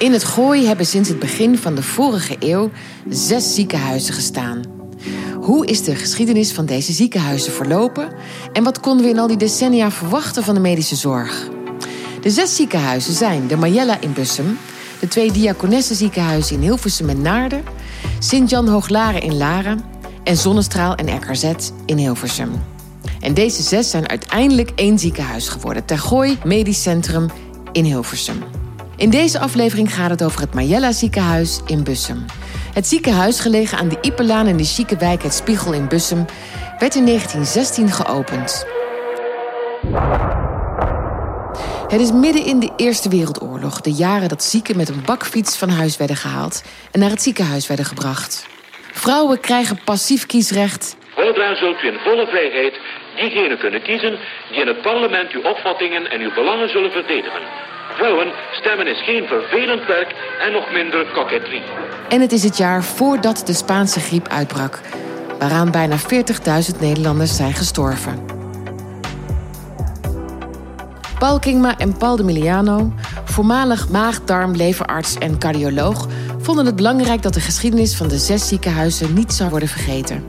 In het Gooi hebben sinds het begin van de vorige eeuw zes ziekenhuizen gestaan. Hoe is de geschiedenis van deze ziekenhuizen verlopen en wat konden we in al die decennia verwachten van de medische zorg? De zes ziekenhuizen zijn de Majella in Bussum, de twee Diakonessen in Hilversum en Naarden, Sint-Jan Hooglaren in Laren en Zonnestraal en RKZ in Hilversum. En deze zes zijn uiteindelijk één ziekenhuis geworden, Tergooi Medisch Centrum in Hilversum. In deze aflevering gaat het over het Majella ziekenhuis in Bussum. Het ziekenhuis, gelegen aan de Ipelaan in de chique wijk Het Spiegel in Bussum, werd in 1916 geopend. Het is midden in de Eerste Wereldoorlog, de jaren dat zieken met een bakfiets van huis werden gehaald en naar het ziekenhuis werden gebracht. Vrouwen krijgen passief kiesrecht. Voortaan zult u in volle vrijheid diegenen kunnen kiezen die in het parlement uw opvattingen en uw belangen zullen verdedigen. Vrouwen stemmen is geen vervelend werk en nog minder koketterie. En het is het jaar voordat de Spaanse griep uitbrak, waaraan bijna 40.000 Nederlanders zijn gestorven. Paul Kingma en Paul de Miliano, voormalig maag, darm, leverarts en cardioloog, vonden het belangrijk dat de geschiedenis van de zes ziekenhuizen niet zou worden vergeten.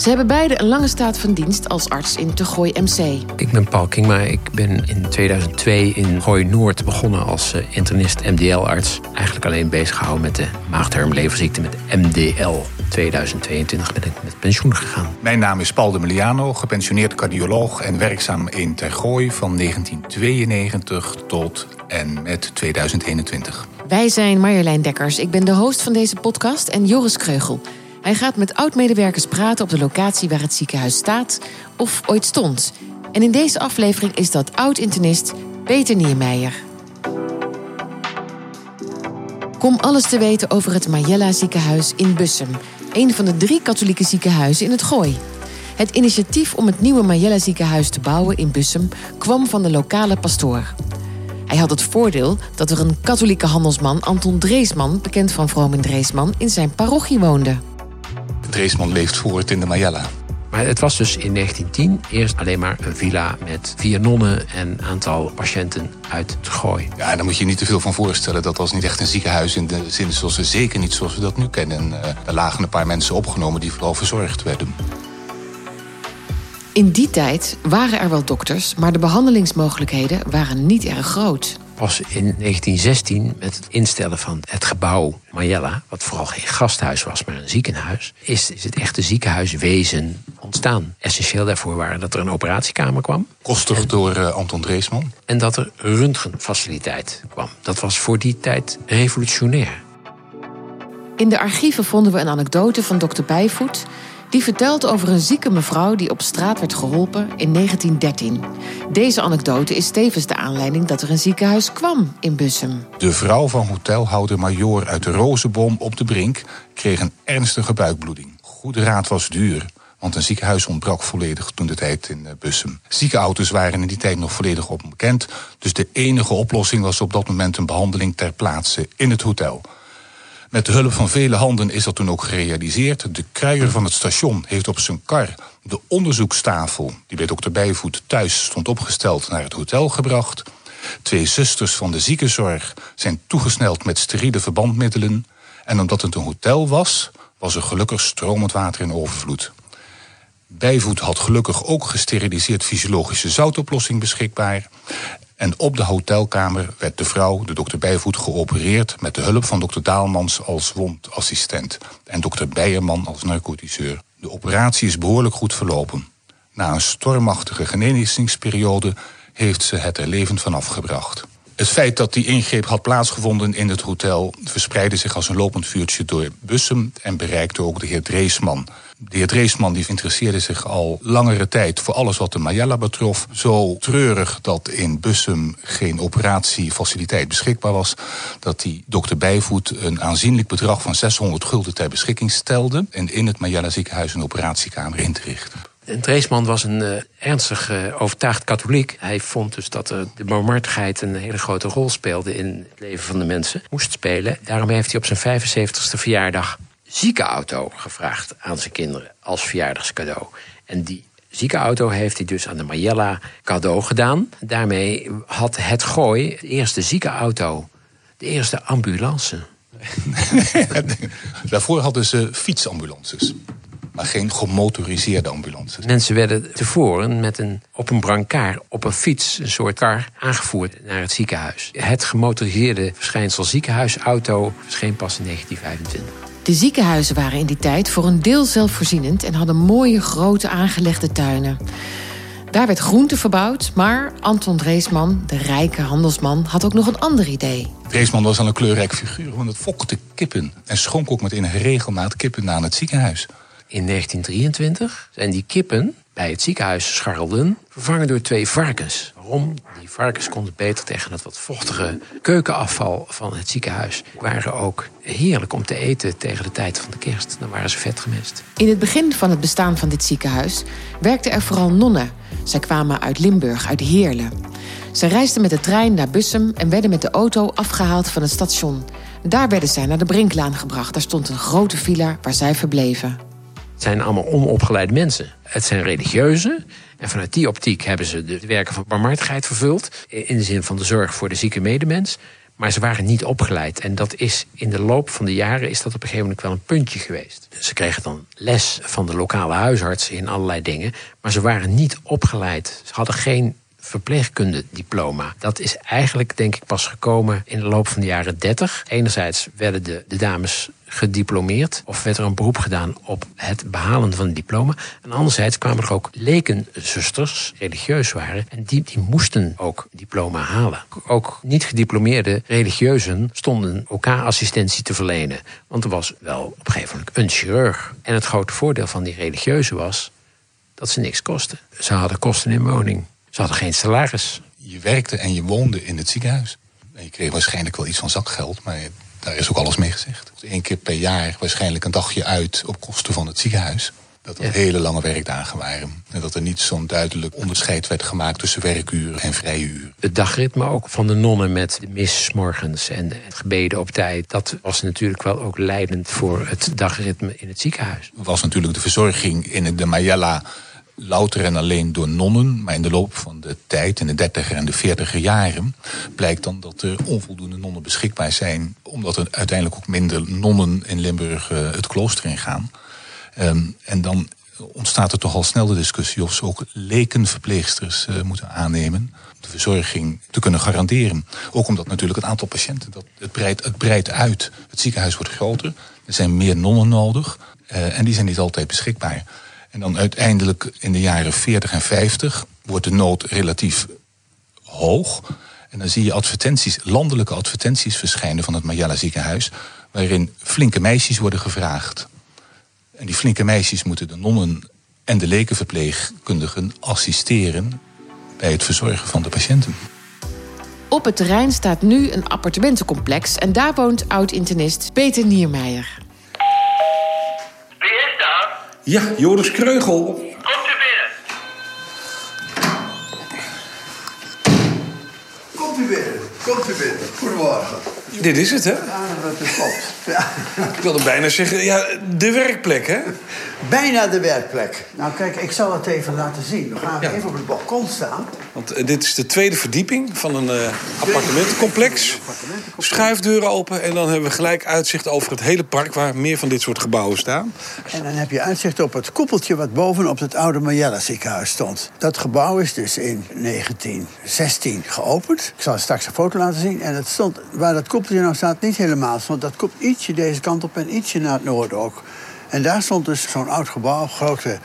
Ze hebben beide een lange staat van dienst als arts in Tegooi MC. Ik ben Paul Kingma. Ik ben in 2002 in Gooi Noord begonnen als eh, internist MDL-arts. Eigenlijk alleen bezig gehouden met de maagdarmleverziekte met MDL. 2022 ben ik met pensioen gegaan. Mijn naam is Paul de Meliano, gepensioneerd cardioloog en werkzaam in Tergooi van 1992 tot en met 2021. Wij zijn Marjolein Dekkers. Ik ben de host van deze podcast en Joris Kreugel. Hij gaat met oud-medewerkers praten op de locatie waar het ziekenhuis staat of ooit stond. En in deze aflevering is dat oud-internist Peter Niermeijer. Kom alles te weten over het Majella ziekenhuis in Bussum. Een van de drie katholieke ziekenhuizen in het Gooi. Het initiatief om het nieuwe Majella ziekenhuis te bouwen in Bussum kwam van de lokale pastoor. Hij had het voordeel dat er een katholieke handelsman, Anton Dreesman, bekend van Vroom Dreesman, in zijn parochie woonde. Dreesman leeft voort in de Majella. Maar het was dus in 1910 eerst alleen maar een villa met vier nonnen en een aantal patiënten uit het gooi. Ja, daar moet je niet te veel van voorstellen. Dat was niet echt een ziekenhuis in de zin zoals we zeker niet zoals we dat nu kennen. Uh, er lagen een paar mensen opgenomen die vooral verzorgd werden. In die tijd waren er wel dokters, maar de behandelingsmogelijkheden waren niet erg groot. Pas in 1916, met het instellen van het gebouw Majella, wat vooral geen gasthuis was, maar een ziekenhuis, is, is het echte ziekenhuiswezen ontstaan. Essentieel daarvoor waren dat er een operatiekamer kwam. Kostig door uh, Anton Dreesman. En dat er röntgenfaciliteit kwam. Dat was voor die tijd revolutionair. In de archieven vonden we een anekdote van dokter Bijvoet die vertelt over een zieke mevrouw die op straat werd geholpen in 1913. Deze anekdote is tevens de aanleiding dat er een ziekenhuis kwam in Bussum. De vrouw van hotelhouder Major uit de Rozenboom op de Brink kreeg een ernstige buikbloeding. Goede raad was duur. Want een ziekenhuis ontbrak volledig toen de tijd in eh, Bussum. Ziekenauto's waren in die tijd nog volledig onbekend. Dus de enige oplossing was op dat moment een behandeling ter plaatse in het hotel. Met de hulp van vele handen is dat toen ook gerealiseerd. De kruier van het station heeft op zijn kar de onderzoekstafel... die bij dokter Bijvoet thuis stond opgesteld naar het hotel gebracht. Twee zusters van de ziekenzorg zijn toegesneld met steriele verbandmiddelen. En omdat het een hotel was, was er gelukkig stromend water in overvloed. Bijvoet had gelukkig ook gesteriliseerd fysiologische zoutoplossing beschikbaar. En op de hotelkamer werd de vrouw, de dokter Bijvoet, geopereerd met de hulp van dokter Daalmans als wondassistent en dokter Beierman als narcotiseur. De operatie is behoorlijk goed verlopen. Na een stormachtige genezingsperiode heeft ze het er levend vanaf gebracht. Het feit dat die ingreep had plaatsgevonden in het hotel verspreidde zich als een lopend vuurtje door Bussum en bereikte ook de heer Dreesman. De heer Dreesman die interesseerde zich al langere tijd voor alles wat de Mayella betrof. Zo treurig dat in Bussum geen operatiefaciliteit beschikbaar was, dat die dokter Bijvoet een aanzienlijk bedrag van 600 gulden ter beschikking stelde en in het Mayella ziekenhuis een operatiekamer in te richten. Dreesman was een uh, ernstig uh, overtuigd katholiek. Hij vond dus dat uh, de barmhartigheid een hele grote rol speelde in het leven van de mensen. Moest spelen. Daarom heeft hij op zijn 75ste verjaardag ziekenauto gevraagd aan zijn kinderen als verjaardagscadeau. En die ziekenauto heeft hij dus aan de Majella cadeau gedaan. Daarmee had het Gooi de eerste ziekenauto de eerste ambulance. Daarvoor hadden ze fietsambulances. Maar geen gemotoriseerde ambulances. Mensen werden tevoren met een, op een brancard, op een fiets, een soort kar, aangevoerd naar het ziekenhuis. Het gemotoriseerde verschijnsel ziekenhuisauto verscheen pas in 1925. De ziekenhuizen waren in die tijd voor een deel zelfvoorzienend en hadden mooie grote aangelegde tuinen. Daar werd groente verbouwd, maar Anton Dreesman, de rijke handelsman, had ook nog een ander idee. Dreesman was al een kleurrijk figuur, want het fokte kippen en schonk ook met enige regelmaat kippen aan het ziekenhuis. In 1923 zijn die kippen bij het ziekenhuis Scharrelden vervangen door twee varkens. Waarom? Die varkens konden beter tegen het wat vochtige keukenafval van het ziekenhuis. Waren ook heerlijk om te eten tegen de tijd van de kerst. Dan waren ze vet gemest. In het begin van het bestaan van dit ziekenhuis werkten er vooral nonnen. Zij kwamen uit Limburg, uit Heerlen. Zij reisden met de trein naar Bussum en werden met de auto afgehaald van het station. Daar werden zij naar de Brinklaan gebracht. Daar stond een grote villa waar zij verbleven. Het zijn allemaal onopgeleide mensen. Het zijn religieuzen. En vanuit die optiek hebben ze de werken van barmhartigheid vervuld. In de zin van de zorg voor de zieke medemens. Maar ze waren niet opgeleid. En dat is in de loop van de jaren is dat op een gegeven moment wel een puntje geweest. Ze kregen dan les van de lokale huisarts in allerlei dingen. Maar ze waren niet opgeleid. Ze hadden geen verpleegkundediploma. Dat is eigenlijk, denk ik, pas gekomen in de loop van de jaren 30. Enerzijds werden de, de dames gediplomeerd of werd er een beroep gedaan op het behalen van een diploma. En anderzijds kwamen er ook lekenzusters, religieus waren, en die, die moesten ook diploma halen. Ook niet gediplomeerde religieuzen stonden elkaar assistentie te verlenen. Want er was wel op een gegeven moment een chirurg. En het grote voordeel van die religieuzen was dat ze niks kosten. Ze hadden kosten in woning. Ze hadden geen salaris. Je werkte en je woonde in het ziekenhuis. En je kreeg waarschijnlijk wel iets van zakgeld, maar daar is ook alles mee gezegd. Eén keer per jaar waarschijnlijk een dagje uit op kosten van het ziekenhuis. Dat er hele lange werkdagen waren. En dat er niet zo'n duidelijk onderscheid werd gemaakt tussen werkuren en vrije uren. Het dagritme ook van de nonnen met de mis morgens en het gebeden op tijd. Dat was natuurlijk wel ook leidend voor het dagritme in het ziekenhuis. Was natuurlijk de verzorging in de Mayella louter en alleen door nonnen. Maar in de loop van de tijd, in de dertiger en de veertiger jaren... blijkt dan dat er onvoldoende nonnen beschikbaar zijn... omdat er uiteindelijk ook minder nonnen in Limburg uh, het klooster ingaan. Um, en dan ontstaat er toch al snel de discussie... of ze ook lekenverpleegsters uh, moeten aannemen... de verzorging te kunnen garanderen. Ook omdat natuurlijk het aantal patiënten... Dat, het, breidt, het breidt uit. Het ziekenhuis wordt groter. Er zijn meer nonnen nodig. Uh, en die zijn niet altijd beschikbaar. En dan uiteindelijk in de jaren 40 en 50 wordt de nood relatief hoog. En dan zie je advertenties, landelijke advertenties verschijnen van het Mayala ziekenhuis, waarin flinke meisjes worden gevraagd. En die flinke meisjes moeten de nonnen en de lekenverpleegkundigen assisteren bij het verzorgen van de patiënten. Op het terrein staat nu een appartementencomplex en daar woont oud-internist Peter Niermeijer. Ja, Joris Kreugel. Komt u binnen. Komt u binnen. Komt u binnen. Goedemorgen. Dit is het, hè? Ja, dat klopt. Ja. Ik wilde bijna zeggen, ja, de werkplek, hè? Bijna de werkplek. Nou, kijk, ik zal het even laten zien. We gaan Ja. even op het balkon staan. Want eh, dit is de tweede verdieping van een eh, appartementencomplex. Schuifdeuren open en dan hebben we gelijk uitzicht over het hele park... waar meer van dit soort gebouwen staan. En dan heb je uitzicht op het koepeltje wat bovenop het oude Mayella ziekenhuis stond. Dat gebouw is dus in 1916 geopend. Ik zal straks een foto laten zien. En het stond, waar dat koepeltje nou staat, niet helemaal. Want dat komt ietsje deze kant op en ietsje naar het noorden ook. En daar stond dus zo'n oud gebouw, grote,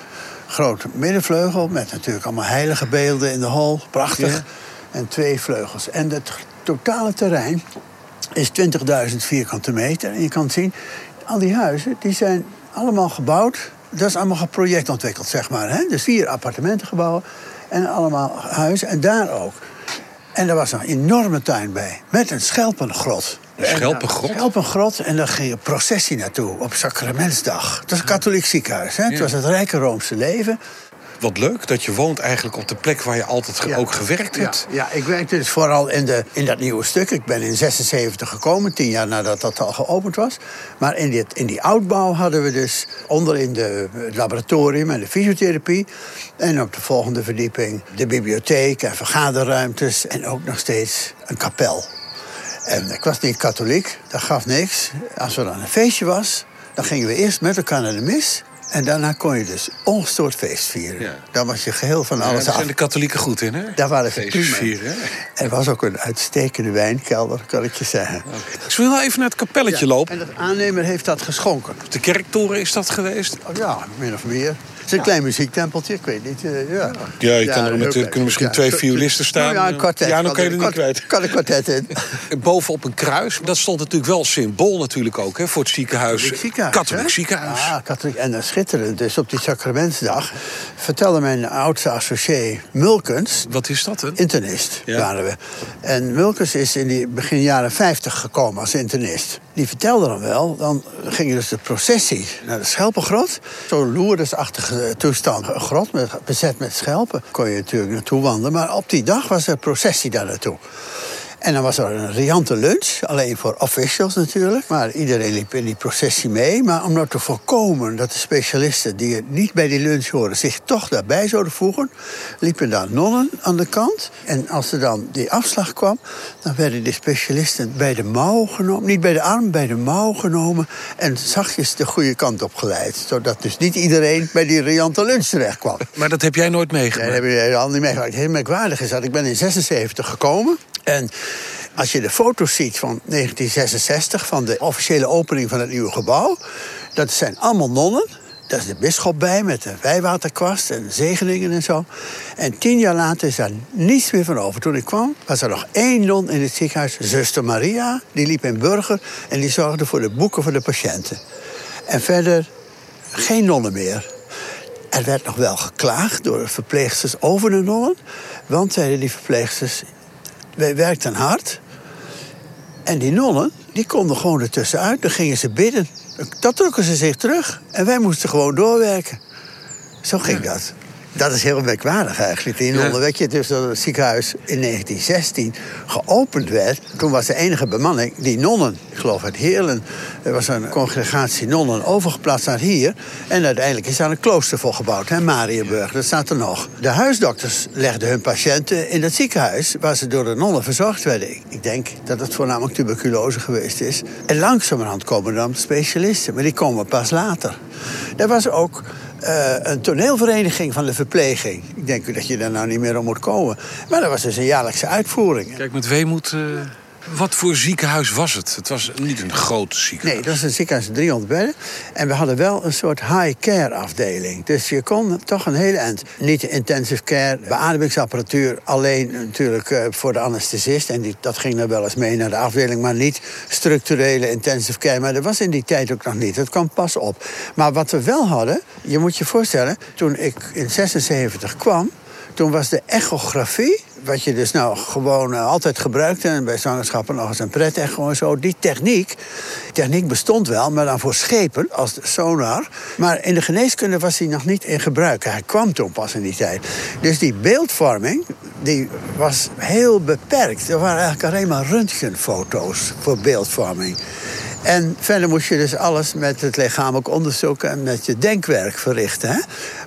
grote middenvleugel... met natuurlijk allemaal heilige beelden in de hal, prachtig. Ja. En twee vleugels. En het totale terrein is 20.000 vierkante meter. En je kan zien, al die huizen die zijn allemaal gebouwd. Dat is allemaal geprojectontwikkeld, zeg maar. Hè? Dus vier appartementengebouwen en allemaal huizen. En daar ook. En er was een enorme tuin bij, met een schelpengrot. Een schelpengrot? Een schelpengrot en daar ging een processie naartoe op Sacramentsdag. Het was een katholiek ziekenhuis. Hè? Het was het rijke Roomse leven. Wat leuk dat je woont eigenlijk op de plek waar je altijd ge- Ja. ook gewerkt Ja, hebt. ja, ik werkte dus vooral in, de, in dat nieuwe stuk. Ik ben in 76 gekomen, tien jaar nadat dat al geopend was. Maar in, dit, in die oudbouw hadden we dus onderin de, het laboratorium en de fysiotherapie. En op de volgende verdieping de bibliotheek en vergaderruimtes. En ook nog steeds een kapel. En ik was niet katholiek, dat gaf niks. Als er dan een feestje was, dan gingen we eerst met elkaar naar de mis. En daarna kon je dus ongestoord feest vieren. Ja. Dan was je geheel van Ja, alles daar af. zijn de katholieken goed in, hè? Daar waren ze prima vieren? Er was ook een uitstekende wijnkelder, kan ik je zeggen. Ik wil wel even naar het kapelletje lopen. En de aannemer heeft dat geschonken. De kerktoren is dat geweest? Oh, ja, min of meer. Het is een klein muziektempeltje, ik weet niet. eh, ja. Ja, je kan er met- klein. kunnen misschien twee violisten staan. Nou ja, een kwartet. Ja, dan kan je er niet kwijt. Kan een kwartet in. Bovenop een kruis. Dat stond natuurlijk wel symbool natuurlijk ook, hè, voor het ziekenhuis. Katholiek ziekenhuis. Katholiek hè? ziekenhuis. Ja, katholiek. En schitterend. Dus op die sacramentsdag vertelde mijn oudste associé Mulkens... Wat is dat, hè? Internist Ja. waren we. En Mulkens is in die begin jaren 50 gekomen als internist. Die vertelde dan wel, dan ging dus de processie naar de Schelpengrot. Zo'n loerdesachtige toestand. Een grot bezet met schelpen. Kon je natuurlijk naartoe wandelen. Maar op die dag was er processie daar naartoe. En dan was er een riante lunch, alleen voor officials natuurlijk. Maar iedereen liep in die processie mee. Maar om nou te voorkomen dat de specialisten die niet bij die lunch horen... zich toch daarbij zouden voegen, liepen daar nonnen aan de kant. En als er dan die afslag kwam, dan werden die specialisten bij de mouw genomen. Niet bij de arm, bij de mouw genomen. En zachtjes de goede kant op geleid. Zodat dus niet iedereen bij die riante lunch terecht kwam. Maar dat heb jij nooit Nee, meegemaakt. dat heb je helemaal niet meegemaakt. Heel merkwaardig is dat. Ik ben in 76 gekomen. En als je de foto's ziet van 1966, van de officiële opening van het nieuwe gebouw... dat zijn allemaal nonnen. Daar is de bisschop bij met een wijwaterkwast en zegeningen en zo. En tien jaar later is daar niets meer van over. Toen ik kwam, was er nog één non in het ziekenhuis, zuster Maria. Die liep in Burger en die zorgde voor de boeken voor de patiënten. En verder geen nonnen meer. Er werd nog wel geklaagd door de verpleegsters over de nonnen. Want, zeiden die verpleegsters, wij werkten hard. En die nonnen, die konden gewoon ertussenuit. Dan gingen ze bidden. Dat trokken ze zich terug. En wij moesten gewoon doorwerken. Zo ging dat. Dat is heel merkwaardig eigenlijk. Die nonnen, weet je, dus dat het ziekenhuis in 1916 geopend werd. Toen was de enige bemanning die nonnen. Ik geloof uit Heerlen. Er was een congregatie nonnen overgeplaatst naar hier. En uiteindelijk is daar een klooster voor gebouwd. Hè, Marienburg, dat staat er nog. De huisdokters legden hun patiënten in het ziekenhuis... waar ze door de nonnen verzorgd werden. Ik- Ik denk dat het voornamelijk tuberculose geweest is. En langzamerhand komen dan specialisten. Maar die komen pas later. Er was ook eh, een toneelvereniging van de verpleging. Ik denk dat je daar nou niet meer om moet komen. Maar dat was dus een jaarlijkse uitvoering. Kijk, met weemoed... eh, wat voor ziekenhuis was het? Het was niet een groot ziekenhuis. Nee, dat is een ziekenhuis met 300 bedden. En we hadden wel een soort high-care afdeling. Dus je kon toch een hele eind. Niet intensive care, beademingsapparatuur. Alleen natuurlijk eh, voor de anesthesist. En die, dat ging dan wel eens mee naar de afdeling. Maar niet structurele intensive care. Maar dat was in die tijd ook nog niet. Dat kwam pas op. Maar wat we wel hadden, je moet je voorstellen... toen ik in 76 kwam... Toen was de echografie, wat je dus nou gewoon eh, altijd gebruikte... en bij zwangerschappen nog eens een pret-echo en zo... die techniek, techniek bestond wel, maar dan voor schepen als sonar. Maar in de geneeskunde was die nog niet in gebruik. Hij kwam toen pas in die tijd. Dus die beeldvorming, die was heel beperkt. Er waren eigenlijk alleen maar röntgenfoto's voor beeldvorming. En verder moest je dus alles met het lichamelijk onderzoek en met je denkwerk verrichten. Hè?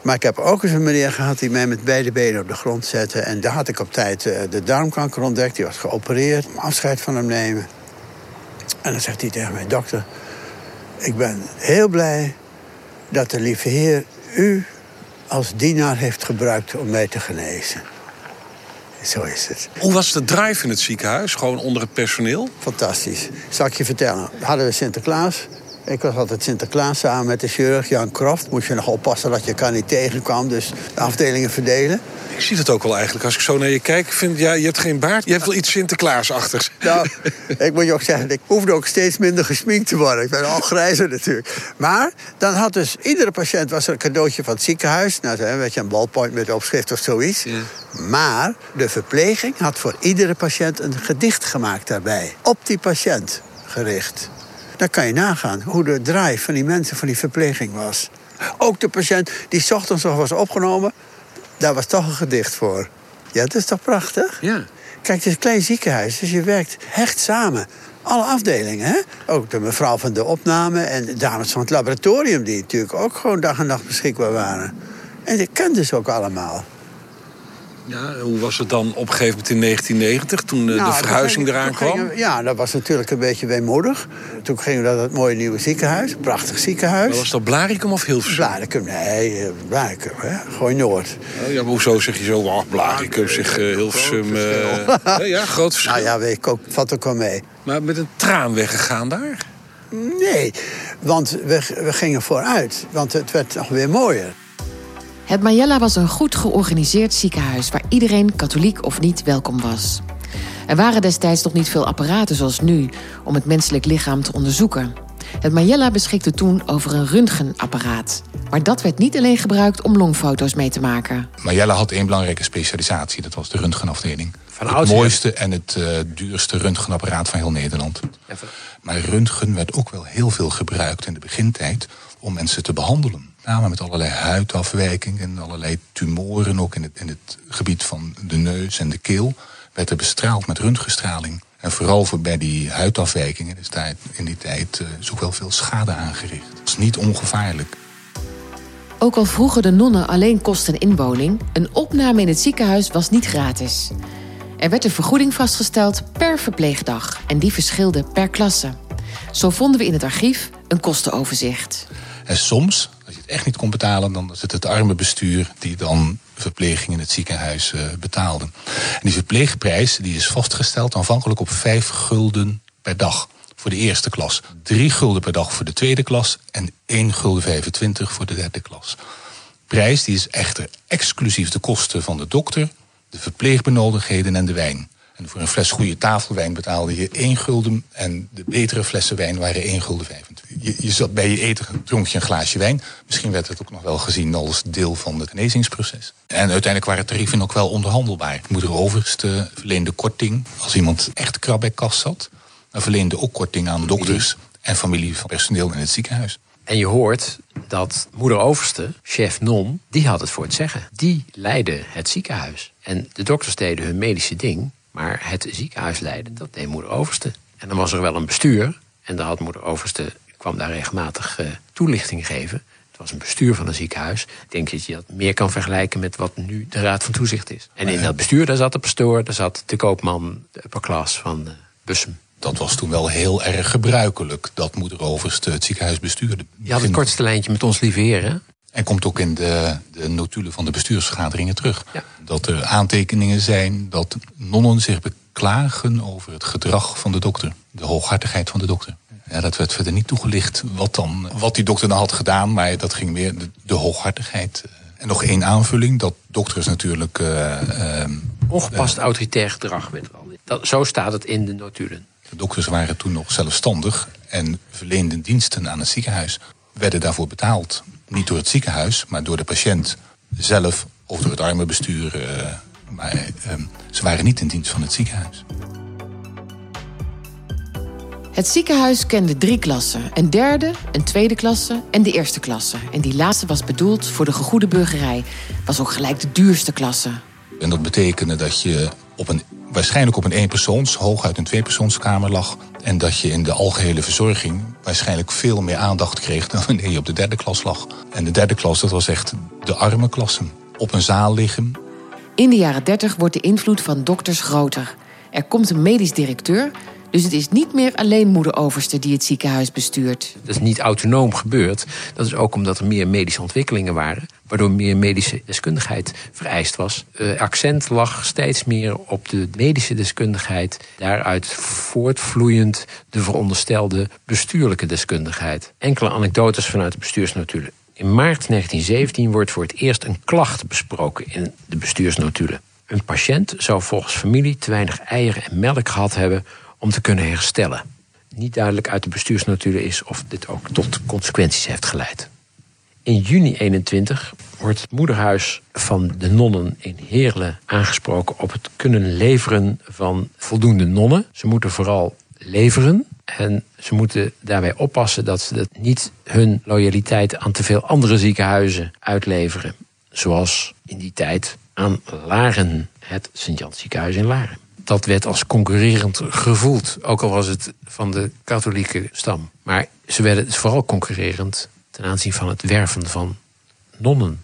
Maar ik heb ook eens een meneer gehad die mij met beide benen op de grond zette. En daar had ik op tijd eh, de darmkanker ontdekt. Die was geopereerd. Afscheid van hem nemen. En dan zegt hij tegen mij: Dokter, ik ben heel blij dat de lieve Heer u als dienaar heeft gebruikt om mij te genezen. Zo is het. Hoe was de drive in het ziekenhuis? Gewoon onder het personeel? Fantastisch. Zal ik je vertellen. Hadden we Sinterklaas. Ik was altijd Sinterklaas samen met de chirurg Jan Kroft. Moest je nog oppassen dat je elkaar niet tegenkwam. Dus de afdelingen verdelen. Ik zie het ook wel eigenlijk. Als ik zo naar je kijk, vind ja, je hebt geen baard. Je hebt wel iets Sinterklaasachtigs. Nou, ik moet je ook zeggen, ik hoefde ook steeds minder gesminkt te worden. Ik ben al grijzer natuurlijk. Maar dan had dus iedere patiënt was er een cadeautje van het ziekenhuis. Nou, een beetje een ballpoint met opschrift of zoiets. Maar de verpleging had voor iedere patiënt een gedicht gemaakt daarbij. Op die patiënt gericht. Dan kan je nagaan hoe de drive van die mensen van die verpleging was. Ook de patiënt die ochtends nog was opgenomen, daar was toch een gedicht voor. Ja, dat is toch prachtig? Ja. Kijk, het is een klein ziekenhuis, dus je werkt hecht samen. Alle afdelingen, hè? Ook de mevrouw van de opname en de dames van het laboratorium... die natuurlijk ook gewoon dag en nacht beschikbaar waren. En die kenden ze ook allemaal. Ja, hoe was het dan op een gegeven moment in 1990, toen de, Nou, de verhuizing toen eraan kwam? we- ja, dat was natuurlijk een beetje weemoedig. Toen gingen we naar dat mooie nieuwe ziekenhuis. Een prachtig ziekenhuis. Maar was dat Blaricum of Hilversum? Blaricum, nee, eh, Blaricum, hè? Gooi Noord. Oh, ja, maar hoezo zeg je zo, oh, Blaricum, zeg eh, Hilversum. eh, ja, ja, groot verschil. Nou ja, weet ik ook, valt ook wel mee. Maar met een traan weggegaan daar? Nee, want we, we gingen vooruit. Want het werd nog weer mooier. Het Majella was een goed georganiseerd ziekenhuis waar iedereen, katholiek of niet, welkom was. Er waren destijds nog niet veel apparaten zoals nu om het menselijk lichaam te onderzoeken. Het Majella beschikte toen over een röntgenapparaat. Maar dat werd niet alleen gebruikt om longfoto's mee te maken. Maar Jelle had één belangrijke specialisatie. Dat was de röntgenafdeling. Van het oudsher. mooiste en het eh, duurste röntgenapparaat van heel Nederland. Maar röntgen werd ook wel heel veel gebruikt in de begintijd om mensen te behandelen. Name met allerlei huidafwijkingen en allerlei tumoren, ook in het, in het gebied van de neus en de keel, werd er bestraald met röntgenstraling. En vooral voor bij die huidafwijkingen is daar in die tijd eh, is ook wel veel schade aangericht. Het is niet ongevaarlijk. Ook al vroegen de nonnen alleen kosten inwoning, een opname in het ziekenhuis was niet gratis. Er werd een vergoeding vastgesteld per verpleegdag en die verschilde per klasse. Zo vonden we in het archief een kostenoverzicht. En soms, echt niet kon betalen, dan is het het arme bestuur die dan verpleging in het ziekenhuis eh, betaalde. En die verpleegprijs die is vastgesteld aanvankelijk op 5 gulden per dag voor de eerste klas. 3 gulden per dag voor de tweede klas en 1 gulden 25 voor de derde klas. Prijs die is echter exclusief de kosten van de dokter, de verpleegbenodigdheden en de wijn. En voor een fles goede tafelwijn betaalde je 1 gulden en de betere flessen wijn waren 1 gulden 25. Je, je zat bij je eten, dronk je een glaasje wijn. Misschien werd het ook nog wel gezien als deel van het genezingsproces. En uiteindelijk waren tarieven ook wel onderhandelbaar. Moeder Overste verleende korting als iemand echt krab bij kas zat. Maar verleende ook korting aan dokters en familie van personeel in het ziekenhuis. En je hoort dat moeder Overste, chef non, die had het voor het zeggen. Die leidde het ziekenhuis. En de dokters deden hun medische ding, maar het ziekenhuis leiden, dat deed moeder Overste. En dan was er wel een bestuur. En dan had moeder Overste, kwam daar regelmatig eh, toelichting geven. Het was een bestuur van een ziekenhuis. Ik denk dat je dat meer kan vergelijken met wat nu de Raad van Toezicht is. En in dat bestuur, daar zat de pastoor, daar zat de koopman, de upper class van eh, Bussum. Dat was toen wel heel erg gebruikelijk dat moeder Overste het ziekenhuis bestuurde. Je had het kortste lijntje met ons lieve heer, hè? En komt ook in de, de notulen van de bestuursvergaderingen terug. Ja. Dat er aantekeningen zijn dat nonnen zich beklagen over het gedrag van de dokter. De hooghartigheid van de dokter. Ja, dat werd verder niet toegelicht wat, dan, wat die dokter dan had gedaan. Maar dat ging meer de, de hooghartigheid. En nog één aanvulling. Dat dokters natuurlijk... eh, ehm, Ongepast autoritair gedrag werd er al. Dat, zo staat het in de notulen. De dokters waren toen nog zelfstandig en verleenden diensten aan het ziekenhuis. Werden daarvoor betaald. Niet door het ziekenhuis, maar door de patiënt zelf of door het armenbestuur. eh, maar eh, ze waren niet in dienst van het ziekenhuis. Het ziekenhuis kende drie klassen. Een derde, een tweede klasse en de eerste klasse. En die laatste was bedoeld voor de gegoede burgerij. Was ook gelijk de duurste klasse. En dat betekende dat je op een, waarschijnlijk op een eenpersoons, hooguit een tweepersoonskamer lag. En dat je in de algehele verzorging waarschijnlijk veel meer aandacht kreeg dan wanneer je op de derde klas lag. En de derde klas, dat was echt de arme klasse. Op een zaal liggen, In de jaren 30 wordt de invloed van dokters groter. Er komt een medisch directeur, dus het is niet meer alleen moeder Overste die het ziekenhuis bestuurt. Dat is niet autonoom gebeurd. Dat is ook omdat er meer medische ontwikkelingen waren. Waardoor meer medische deskundigheid vereist was. Eh, accent lag steeds meer op de medische deskundigheid. Daaruit voortvloeiend de veronderstelde bestuurlijke deskundigheid. Enkele anekdotes vanuit de bestuursnotulen. In maart 1917 wordt voor het eerst een klacht besproken in de bestuursnotulen. Een patiënt zou volgens familie te weinig eieren en melk gehad hebben om te kunnen herstellen. Niet duidelijk uit de bestuursnotulen is of dit ook tot consequenties heeft geleid. In juni 21 wordt het moederhuis van de nonnen in Heerlen aangesproken op het kunnen leveren van voldoende nonnen. Ze moeten vooral leveren en ze moeten daarbij oppassen dat ze dat niet hun loyaliteit aan te veel andere ziekenhuizen uitleveren. Zoals in die tijd aan Laren, het Sint-Jans ziekenhuis in Laren. Dat werd als concurrerend gevoeld, ook al was het van de katholieke stam. Maar ze werden vooral concurrerend ten aanzien van het werven van nonnen.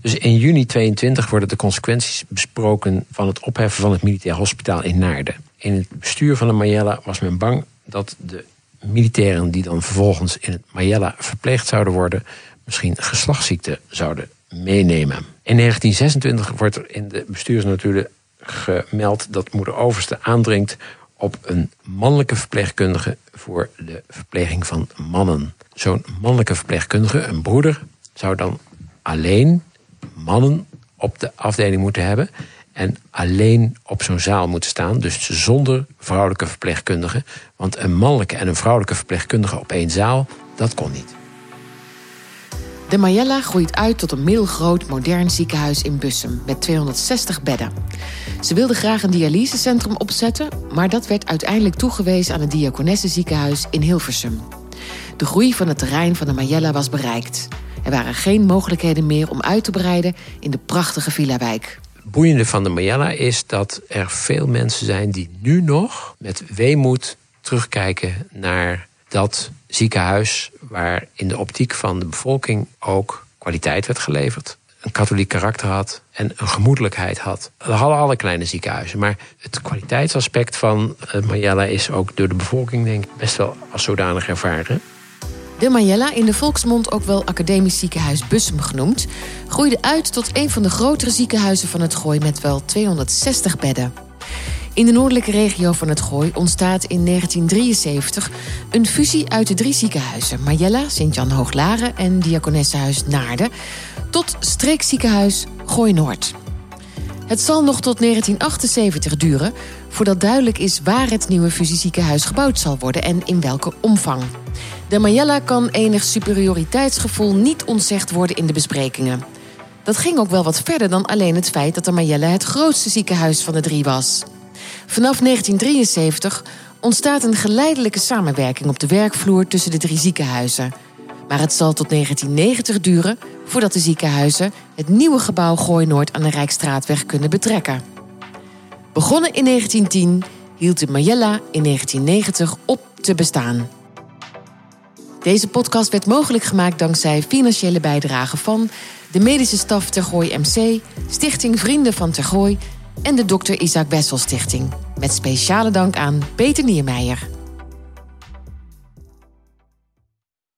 Dus in juni 22 worden de consequenties besproken van het opheffen van het militair hospitaal in Naarden. In het bestuur van de Mayella was men bang dat de militairen die dan vervolgens in het Mayella verpleegd zouden worden, misschien geslachtsziekte zouden meenemen. In 1926 wordt er in de bestuursnotulen gemeld dat moeder Overste aandringt op een mannelijke verpleegkundige voor de verpleging van mannen. Zo'n mannelijke verpleegkundige, een broeder, zou dan alleen mannen op de afdeling moeten hebben. En alleen op zo'n zaal moeten staan. Dus zonder vrouwelijke verpleegkundige. Want een mannelijke en een vrouwelijke verpleegkundige op één zaal, dat kon niet. De Mayella groeit uit tot een middelgroot modern ziekenhuis in Bussum met 260 bedden. Ze wilden graag een dialysecentrum opzetten, maar dat werd uiteindelijk toegewezen aan het Diakonessenziekenhuis in Hilversum. De groei van het terrein van de Mayella was bereikt. Er waren geen mogelijkheden meer om uit te breiden in de prachtige villa-wijk. Het boeiende van de Mayella is dat er veel mensen zijn die nu nog met weemoed terugkijken naar dat ziekenhuis waar in de optiek van de bevolking ook kwaliteit werd geleverd. Een katholiek karakter had en een gemoedelijkheid had. Dat hadden alle kleine ziekenhuizen. Maar het kwaliteitsaspect van het Mayella is ook door de bevolking denk ik best wel als zodanig ervaren. De Mayella, in de volksmond ook wel Academisch Ziekenhuis Bussum genoemd, groeide uit tot een van de grotere ziekenhuizen van het Gooi met wel 260 bedden. In de noordelijke regio van het Gooi ontstaat in 1973 een fusie uit de drie ziekenhuizen: Mayella, Sint-Jan Hooglaren en Diakonessenhuis Naarden, tot streekziekenhuis Gooi Noord. Het zal nog tot 1978 duren voordat duidelijk is waar het nieuwe fusieziekenhuis gebouwd zal worden en in welke omvang. De Mayella kan enig superioriteitsgevoel niet ontzegd worden in de besprekingen. Dat ging ook wel wat verder dan alleen het feit dat de Mayella het grootste ziekenhuis van de drie was. Vanaf 1973 ontstaat een geleidelijke samenwerking op de werkvloer tussen de drie ziekenhuizen. Maar het zal tot 1990 duren voordat de ziekenhuizen het nieuwe gebouw Gooi Noord aan de Rijkstraatweg kunnen betrekken. Begonnen in 1910 hield de Mayella in 1990 op te bestaan. Deze podcast werd mogelijk gemaakt dankzij financiële bijdrage van de medische staf Tergooi MC, Stichting Vrienden van Tergooi en de Dr. Isaac Wessel Stichting. Met speciale dank aan Peter Niermeijer.